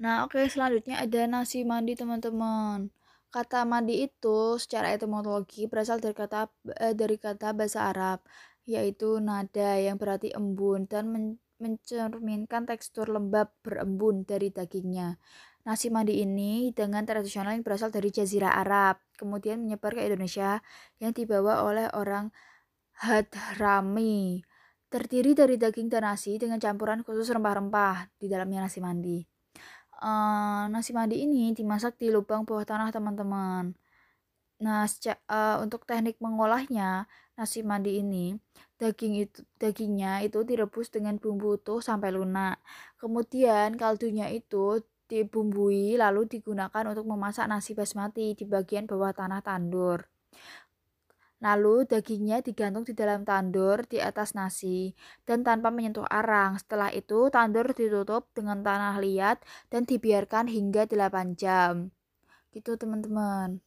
Nah, oke selanjutnya ada nasi mandi teman-teman. Kata mandi itu secara etimologi berasal dari kata eh, dari kata bahasa Arab yaitu nada yang berarti embun dan men mencerminkan tekstur lembab berembun dari dagingnya. Nasi mandi ini dengan tradisional yang berasal dari Jazirah Arab, kemudian menyebar ke Indonesia yang dibawa oleh orang Hadrami. Terdiri dari daging dan nasi dengan campuran khusus rempah-rempah di dalamnya nasi mandi uh, nasi mandi ini dimasak di lubang bawah tanah teman-teman. Nah, uh, untuk teknik mengolahnya nasi mandi ini daging itu dagingnya itu direbus dengan bumbu utuh sampai lunak. Kemudian kaldunya itu dibumbui lalu digunakan untuk memasak nasi basmati di bagian bawah tanah tandur. Lalu dagingnya digantung di dalam tandur di atas nasi dan tanpa menyentuh arang. Setelah itu tandur ditutup dengan tanah liat dan dibiarkan hingga 8 jam. Gitu teman-teman.